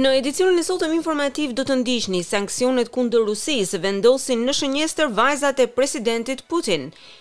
Në edicionin e sotëm informativ do të ndiqni sanksionet kundër Rusisë vendosin në shënjestër vajzat e presidentit Putin.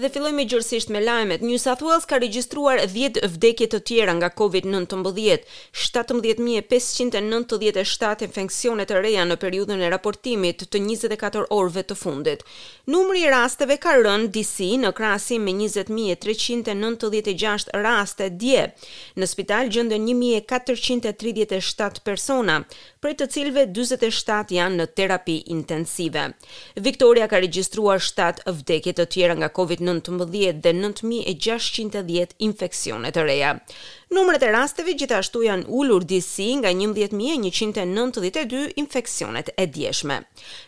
Dhe fillojmë gjërësisht me lajmet. New South Wales ka regjistruar dhjetë vdekje të tjera nga Covid nëntëmbëdhjetë, shtatëmbëdhjetë mijë e pesëqind e nëntëdhjetë e shtatë infeksione të reja në periudhën e raportimit të njëzet e katër orëve të fundit. Numri i rasteve ka rënë disi në krahasim me njëzet mijë e treqind e nëntëdhjetë e gjashtë raste dje. Në spital gjënden një mijë e katërqind e tridhjetë e shtatë persona, prej të cilëve dyzet e shtatë janë në terapi intensive. Victoria ka regjistruar shtatë vdekje të tjera nga Covid nëntëmbëdhjetë dhe nëntë mijë e gjashtëqind e dhjetë infeksione të reja. Numrat e rasteve gjithashtu janë ulur disi nga njëmbëdhjetë mijë e njëqind e nëntëdhjetë e dy infeksionet e djeshme.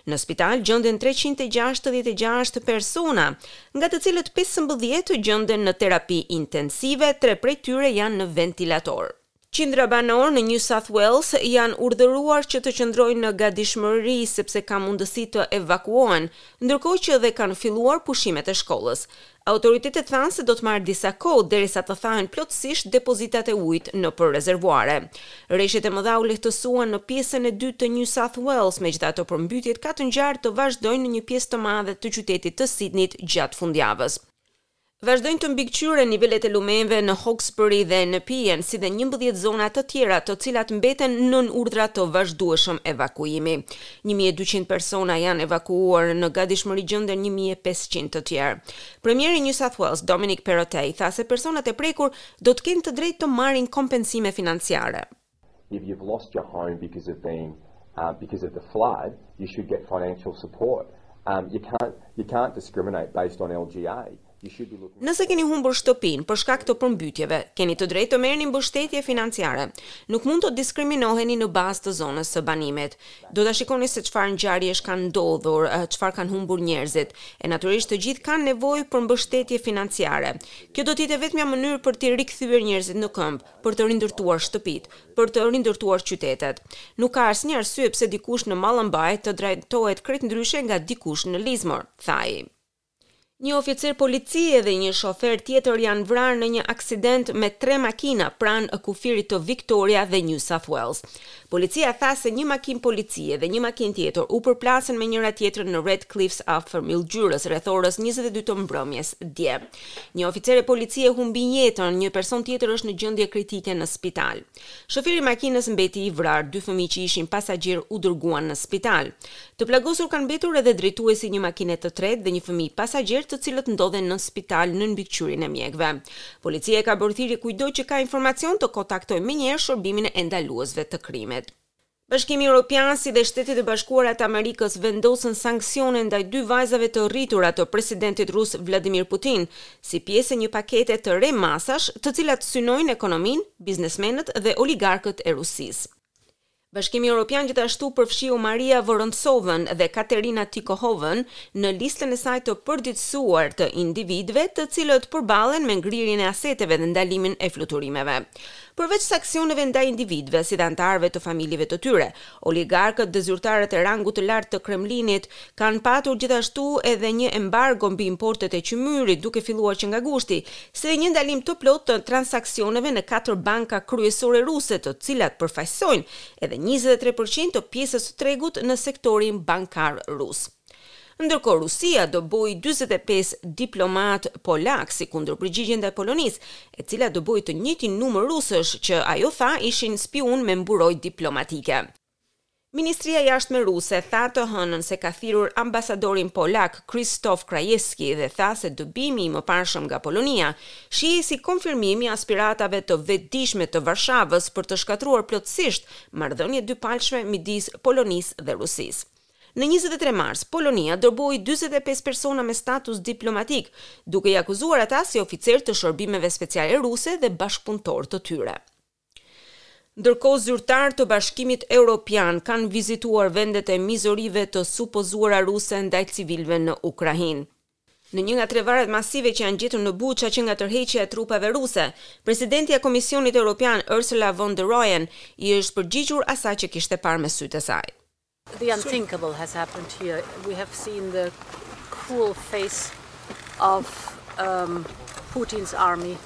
Në spital gjënden treqind e gjashtëdhjetë e gjashtë persona, nga të cilët pesëmbëdhjetë gjënden në terapi intensive, tre prej tyre janë në ventilatorë. Qindra banorë në New South Wales janë urdhëruar që të qëndrojnë në gatishmëri sepse ka mundësi të evakuohen, ndërkohë që edhe kanë filluar pushimet e shkollës. Autoritetet thanë se do të marrë disa kohë derisa të thahen plotësisht depozitat e ujit nëpër rezervuare. Reshjet e mëdha u lehtësuan në pjesën e dytë të New South Wales, megjithatë përmbytjet ka të ngjarë të vazhdojnë në një pjesë të madhe të qytetit të Sidnit gjatë fundjavës. Vazhdojnë të mbikëqyren nivelet e lumenjve në Hawkesbury dhe Nepean, si dhe njëmbëdhjetë zona të tjera të cilat mbeten nën urdhra të vazhdueshëm evakuimi. Një mijë e dyqind persona janë evakuuar, në gatishmëri gjënden një mijë e pesëqind të tjerë. Premieri i New South Wales, Dominic Perrottet, tha se personat e prekur do të kenë të drejtë të marrin kompensime financiare. If you've lost your home because of being um, because of the flood, you should get financial support. Um, you can't you can't discriminate based on LGA. Nëse keni humbur shtëpinë për shkak të përmbytjeve, keni të drejtë të merrni mbështetje financiare. Nuk mund të diskriminoheni në bazë të zonës së banimit. Do të shikoni se çfarë ngjarjesh kanë ndodhur, eh, çfarë kanë humbur njerëzit, e natyrisht të gjithë kanë nevojë për mbështetje financiare. Kjo do të jetë e vetmja mënyrë për t'i rikthyer njerëzit në këmbë, për të rindërtuar shtëpitë, për të rindërtuar qytetet. Nuk ka asnjë arsye pse dikush në Mullumbimby të drejtohet krejt ndryshe nga dikush në Lismore, tha ai. Një oficer policie dhe një shofer tjetër janë vrarë në një aksident me tre makina pranë kufirit të Victoria dhe New South Wales. Policia tha se një makinë policie dhe një makinë tjetër u përplasën me njëra-tjetrën në Red Cliffs afër Mildurës rreth orës njëzet e dy të mbrëmjes dje. Një oficere policie humbi jetën, një person tjetër është në gjendje kritike në spital. Shoferi i makinës mbeti i vrarë, dy fëmijë që ishin pasagjerë u dërguan në spital. Të plagosur kanë mbetur edhe drejtuesi i një makine të tretë dhe një fëmijë pasagjer, të cilët ndodhen në spital nën mbikëqyrjen e mjekëve. Policia i ka bërë thirrje kujtdo që ka informacion të kontaktojë menjëherë shërbimin e ndaluesve të krimit. Bashkimi Europian si dhe Shtetet e Bashkuara të Amerikës vendosën sanksione ndaj dy vajzave të rritura të presidentit rus Vladimir Putin, si pjesë e një pakete të re masash, të cilat synojnë ekonominë, biznesmenët dhe oligarkët e Rusisë. Bashkimi Europian gjithashtu përfshiu Maria Vorontsovën dhe Katerina Tikohovën në listën e saj të përditësuar të individëve të cilët përballen me ngrirjen e aseteve dhe ndalimin e fluturimeve. Përveç sanksioneve ndaj individëve, si dhe anëtarëve të familjeve të tyre, oligarkët dhe zyrtarët e rangut të lartë të Kremlinit kanë patur gjithashtu edhe një embargo mbi importet e qymyrit, duke filluar që nga gushti, si dhe një ndalim të plotë të transaksioneve në katër banka kryesore ruse, të cilat përfaqësojnë edhe njëzet e tre për qind të pjesës së tregut në sektorin bankar rus. Ndërkohë Rusia dëboi dyzet e pesë diplomatë polakë si kundërpërgjigje ndaj Polonisë, e cila dëboi të njëjtin numër rusësh që ajo tha ishin spiunë me mburojtë diplomatike. Ministria e Jashtme ruse tha të hënën se ka thirrur ambasadorin polak Krzysztof Krajewski dhe tha se dëbimi i mëparshëm nga Polonia shihej si konfirmim i aspiratave të vetëdijshme të Varshavës për të shkatërruar plotësisht marrëdhëniet dypalëshme midis Polonisë dhe Rusisë. Në njëzet e tre mars, Polonia dëboi dyzet e pesë persona me status diplomatik, duke i akuzuar ata si oficerë të shërbimeve speciale ruse dhe bashkëpunëtorë të tyre. Ndërkohë, zyrtarë të Bashkimit Europian kanë vizituar vendet e mizorive të supozuara ruse ndaj civilëve në Ukrainë. Në një nga tre varret masive që janë gjetur në Buça që nga tërheqja e trupave ruse, presidentja e Komisionit Europian, Ursula von der Leyen, i është përgjigjur asaj që kishte parë me sytë e saj. The unthinkable has happened here, we have seen the cruel face of Putin's army,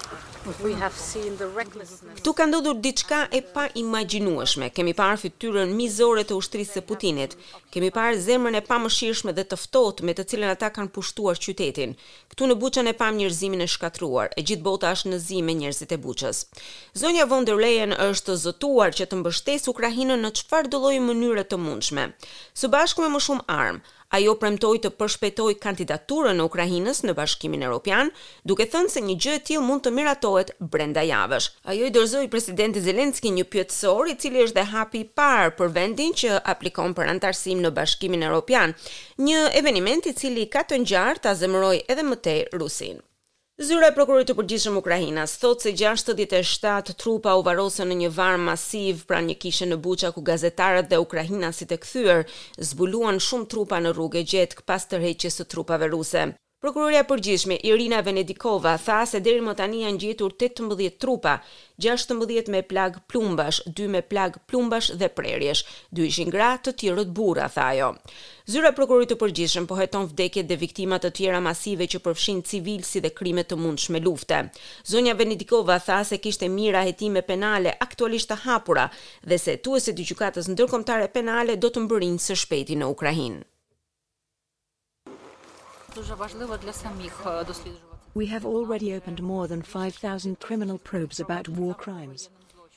we have seen the recklessness. Këtu ka ndodhur diçka e paimagjinueshme, kemi parë fytyrën mizore të ushtrisë së Putinit, kemi parë zemrën e pamëshirshme dhe të ftohtë me të cilën ata kanë pushtuar qytetin, Këtu në Buçën e pamë njerëzimin e shkatërruar, e gjithë bota është në zi me njerëzit e Buçës. Zonja von der Leyen është zotuar që të mbështesë Ukrainën në çfarëdo lloj mënyre të mundshme. Së bashku me më shumë armë, ajo premtoi të përshpejtojë kandidaturën e Ukrainës në Bashkimin Europian, duke thënë se një gjë e tillë mund të miratohet brenda javësh. Ajo i dorëzoi Presidentit Zelenski një pyetësor, i cili është dhe hapi i parë për vendin që aplikon për anëtarësim në Bashkimin Europian, Një eveniment i cili ka të ngjarë ta zemërojë edhe më tej Rusinë. Zyra e Prokurorit të Përgjithshëm ukrainas thotë se gjashtëdhjetë e shtatë trupa u varrosën në një varr masiv pranë një kishe në Bucha ku gazetarët dhe ukrainasit e kthyer zbuluan shumë trupa në rrugë e gjetkë pas tërheqjes së trupave ruse. Prokurorja e Përgjithshme, Irina Venedikova, tha se deri më tani janë gjetur tetëmbëdhjetë trupa, gjashtëmbëdhjetë me plagë plumbash, dy me plagë plumbash dhe prerjesh. Dy ishin gra, të tjerët burra, tha ajo. Zyra e Prokurorit të Përgjithshëm po heton vdekjet dhe viktima të tjera masive që përfshijnë civilë si dhe krime të mundshme lufte. Zonja Venedikova tha se kishte mijëra hetime penale aktualisht të hapura dhe se hetuesit e Gjykatës Ndërkombëtare Penale do të mbërrijnë së shpejti në Ukrainë. We have already opened more than five thousand criminal probes about war crimes.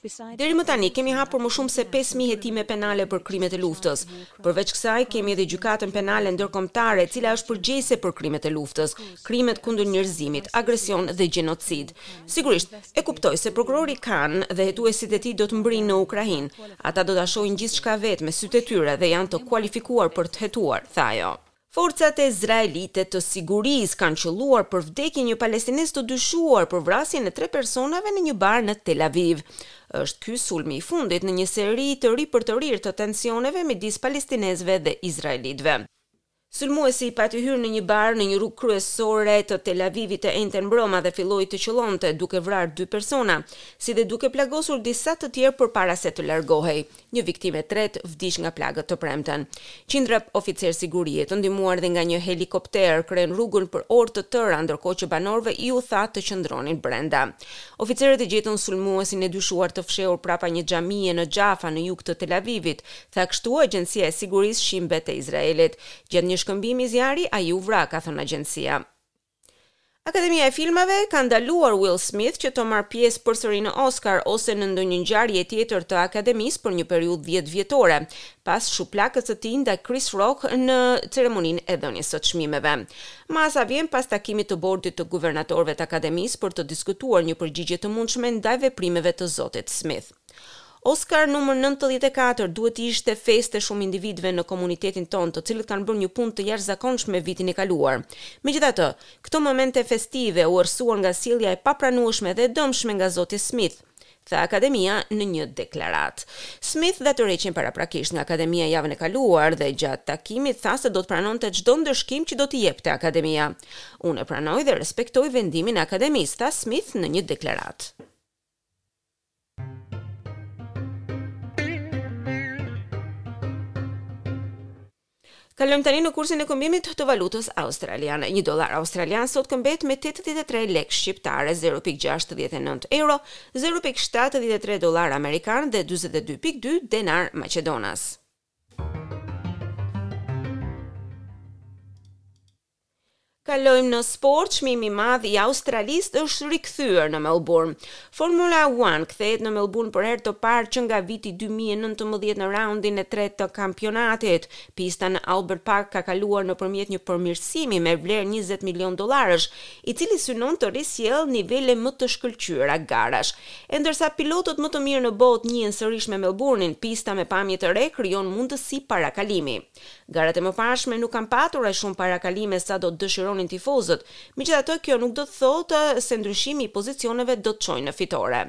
Deri më tani kemi hapur më shumë se pesë mijë hetime penale për krimet e luftës. Përveç kësaj, kemi edhe Gjykatën Penale Ndërkombëtare, e cila është përgjegjëse për krimet e luftës, krimet kundër njerëzimit, agresion dhe gjenocid. Sigurisht, E kuptoj se prokurori Khan dhe hetuesit e tij do të mbërrijnë në Ukrainë. Ata do ta shohin gjithçka vetë me sytë e tyre dhe janë të kualifikuar për të hetuar, tha ajo. Forcat izraelite të sigurisë kanë qëlluar për vdekje një palestinez të dyshuar për vrasjen e tre personave në një bar në Tel Aviv. Është ky sulmi i fundit në një seri të ripërtërirë të tensioneve midis palestinezëve dhe izraelitëve. Sulmuesi pati hyrë në një bar në një rrugë kryesore të Tel Avivit të enjten mbrëma dhe filloi të qëllonte, duke vrarë dy persona, si dhe duke plagosur disa të tjerë përpara se të largohej. Një viktimë e tretë vdiq nga plagët të premten. Qindra oficerë sigurie, të ndihmuar dhe nga një helikopter, krehën rrugën për orë të tëra, ndërkohë që banorëve iu tha të qëndronin brenda. Oficerët e gjetën sulmuesin e dyshuar të fshehur prapa një xhamie në Jaffa, në jug të Tel Avivit, tha kështu agjencia e sigurisë Shin Bet e Izraelit. Gjatë një shkëmbimi zjarri, ai u vra, ka thënë agjencia. Akademia e Filmave ka ndaluar Will Smith që të marrë pjesë përsëri në Oscar ose në ndonjë ngjarje tjetër të Akademisë për një periudhë dhjetë vjetore, pas shuplakës së tij ndaj Chris Rock në ceremoninë e dhënies së çmimeve. Masa vjen pas takimit të bordit të guvernatorëve të Akademisë për të diskutuar një përgjigje të mundshme ndaj veprimeve të zotit Smith. Oscar numër nëntëdhjetë e katër duhet të ishte festë e shumë individëve në komunitetin tonë, të cilët kanë bërë një punë të jashtëzakonshme vitin e kaluar. Megjithatë, këto momente festive u errësuan nga sjellja e papranueshme dhe e dëmshme nga zoti Smith, tha Akademia në një deklaratë. Smith dha dorëheqjen paraprakisht nga Akademia javën e kaluar dhe gjatë takimit tha se do të pranonte çdo ndëshkim që do t'i jepte Akademia. Unë e pranoj dhe respektoj vendimin e Akademisë, tha Smith në një deklaratë. Kalojmë tani në kursin e këmbimit të valutës australiane. Një dolar australian sot këmbet me 83 lekë shqiptare, 0.69 euro, 0.73 dolar amerikan dhe 42.2 denar maqedonas. Kalojmë në sport, çmimi i madh i Australisë është rikthyer në Melbourne. Formula One kthehet në Melbourne për herë të parë që nga viti 2019 në raundin e tretë të kampionatit. Pista në Albert Park ka kaluar nëpërmjet një përmirësimi me vlerë 20 milionë dollarësh, i cili synon të risjellë nivele më të shkëlqyera garash. E ndërsa pilotët më të mirë në botë njihen sërish me Melburnin, pista me pamje të re krijon mundësi parakalimi. Garat e mëparshme nuk kanë patur aq shumë parakalime sa do të dëshironin tifozët, megjithatë kjo nuk do të thotë se ndryshimi i pozicioneve do të çojë në fitore.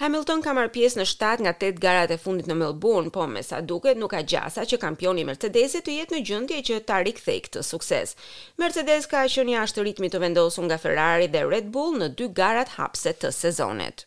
Hamilton ka marrë pjesë në shtatë nga tetë garat e fundit në Melbourne, po me sa duket nuk ka gjasa që kampioni i Mercedesit të jetë në gjendje që ta rikthejë këtë sukses. Mercedes ka qenë jashtë ritmit të vendosur nga Ferrari dhe Red Bull në dy garat hapëse të sezonit.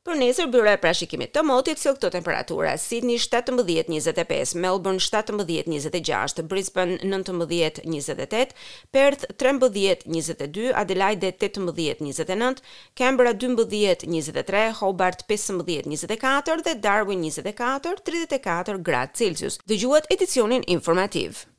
Për nesër byroja e parashikimit të motit sjell këto temperatura, Sidni shtatëmbëdhjetë, njëzet e pesë, Melburn shtatëmbëdhjetë, njëzet e gjashtë, Brisban nëntëmbëdhjetë, njëzet e tetë, Perth trembëdhjetë, njëzet e dy, Adelaide tetëmbëdhjetë, njëzet e nëntë, Kanberra dymbëdhjetë, njëzet e tre, Hobart pesëmbëdhjetë, njëzet e katër dhe Darwin njëzet e katër, tridhjetë e katër gradë Celsius. Dëgjuat edicionin informativ.